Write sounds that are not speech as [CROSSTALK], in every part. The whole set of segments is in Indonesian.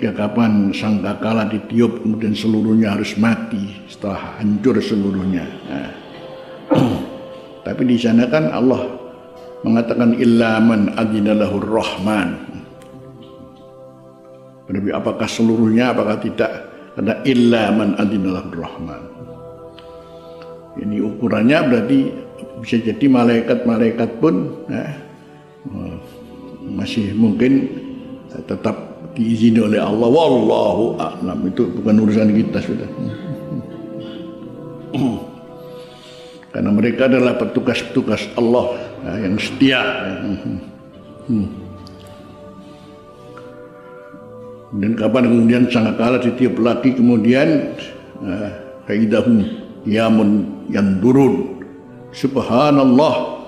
ketika kapan sangkakala ditiup kemudian seluruhnya harus mati setelah hancur seluruhnya. Nah. [CLEARS THROAT] Tapi di sana kan Allah mengatakan ilaman adinalahur rahman. Tapi apakah seluruhnya apakah tidak? Karena ilaman adinalahur rahman. Ini ukurannya berarti bisa jadi malaikat-malaikat pun ya, masih mungkin tetap diizini oleh Allah. Wallahu a'lam. Itu bukan urusan kita sudah. [CLEARS THROAT] Karena mereka adalah petugas-petugas Allah ya, yang setia hmm. dan kapan kemudian sangkakala ditiup lagi kemudian faidahum yamun yang turun subhanallah.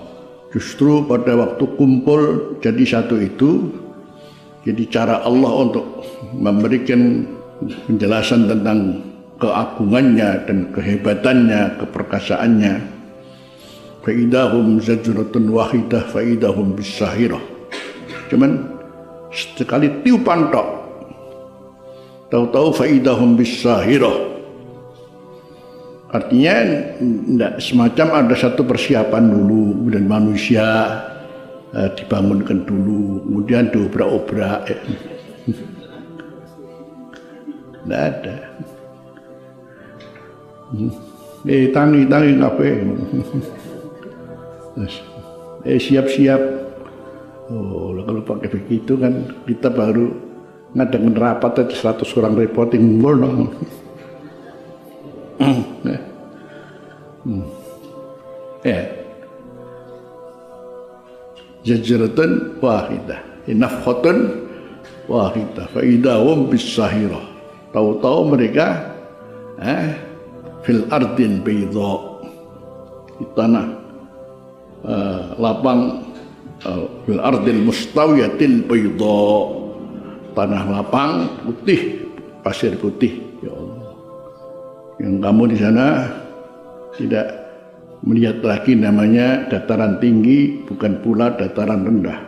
Justru pada waktu kumpul jadi satu itu jadi cara Allah untuk memberikan penjelasan tentang keagungannya dan kehebatannya, keperkasaannya. Faidahum zajratun wahidah faidahum bisahirah. Cuman sekali tiupan tok. Tahu-tahu faidahum bisahirah. Artinya tidak semacam ada satu persiapan dulu dan manusia uh, dibangunkan dulu, kemudian diobrak-obrak. Ya. Tidak ada. Eh tangi tangi kafe. eh siap-siap. Oh, kalau pakai begitu kan kita baru ngadain rapat aja 100 orang reporting mul dong. Hmm. Zajratan wahidah. Nafkhatan wahidah. Fa idahum bisahira. Tahu-tahu mereka eh fil ardin bayda. Di tanah uh, lapang uh, fil ardil mustawiyatil bayda. Tanah lapang putih pasir putih. Ya Allah. Yang kamu di sana tidak melihat lagi namanya dataran tinggi bukan pula dataran rendah.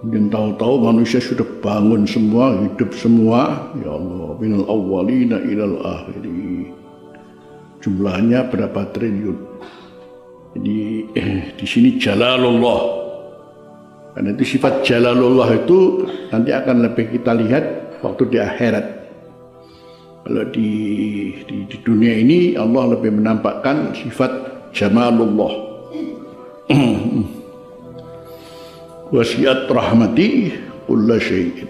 Dan tahu-tahu manusia sudah bangun semua hidup semua. Ya Allah minal awwalina ilal akhiri. Jumlahnya berapa triliun? Jadi eh, di sini jalalullah. Karena itu sifat jalalullah itu nanti akan lebih kita lihat waktu di akhirat kalau di, di, di dunia ini Allah lebih menampakkan sifat jamalullah. [CLEARS THROAT] Wasiat rahmati kulla syai'in.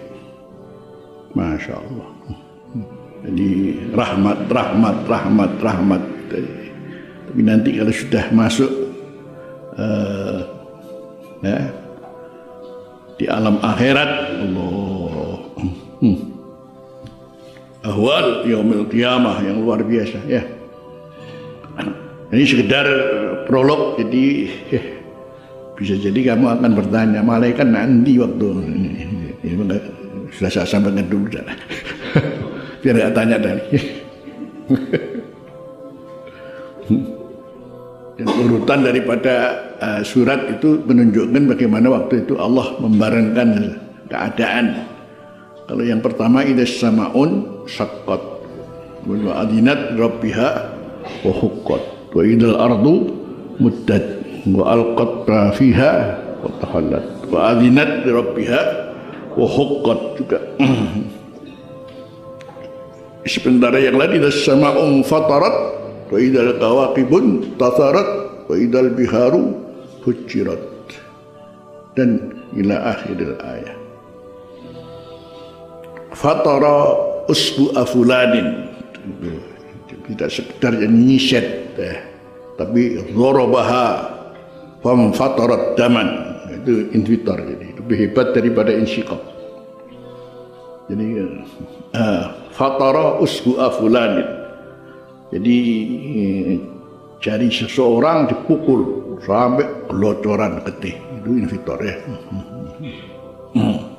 Masya Allah. Jadi rahmat, rahmat, rahmat, rahmat. Tapi nanti kalau sudah masuk uh, ya, di alam akhirat, Allah. Hmm [CLEARS THROAT] ahwal yaumil qiyamah yang luar biasa ya. Ini sekedar prolog jadi eh, bisa jadi kamu akan bertanya malaikat nanti waktu ini, sudah saya sampaikan dulu dah. [LAUGHS] biar nggak tanya tadi. [LAUGHS] Dan urutan daripada uh, surat itu menunjukkan bagaimana waktu itu Allah membarengkan keadaan kalau yang pertama ida samaun saqqat wa adinat rabbiha wa huqqat. Wa idal ardu muddat. Wa alqat fiha wa tahallat. Wa adinat rabbiha wa huqqat juga. [CLEARS THROAT] Sementara yang lain ida samaun fatarat. Wa idal kawakibun tasarat. Wa idal biharu hujirat dan ila akhiril ayat fatara usbu afulanin. Tidak sekedar nyiset eh, tapi zorobaha fam fatarat daman. Itu invitar jadi lebih hebat daripada insyikab. Jadi uh, fatara usbu afulanin. Jadi jari seseorang dipukul sampai gelocoran getih itu invitor ya. Hmm.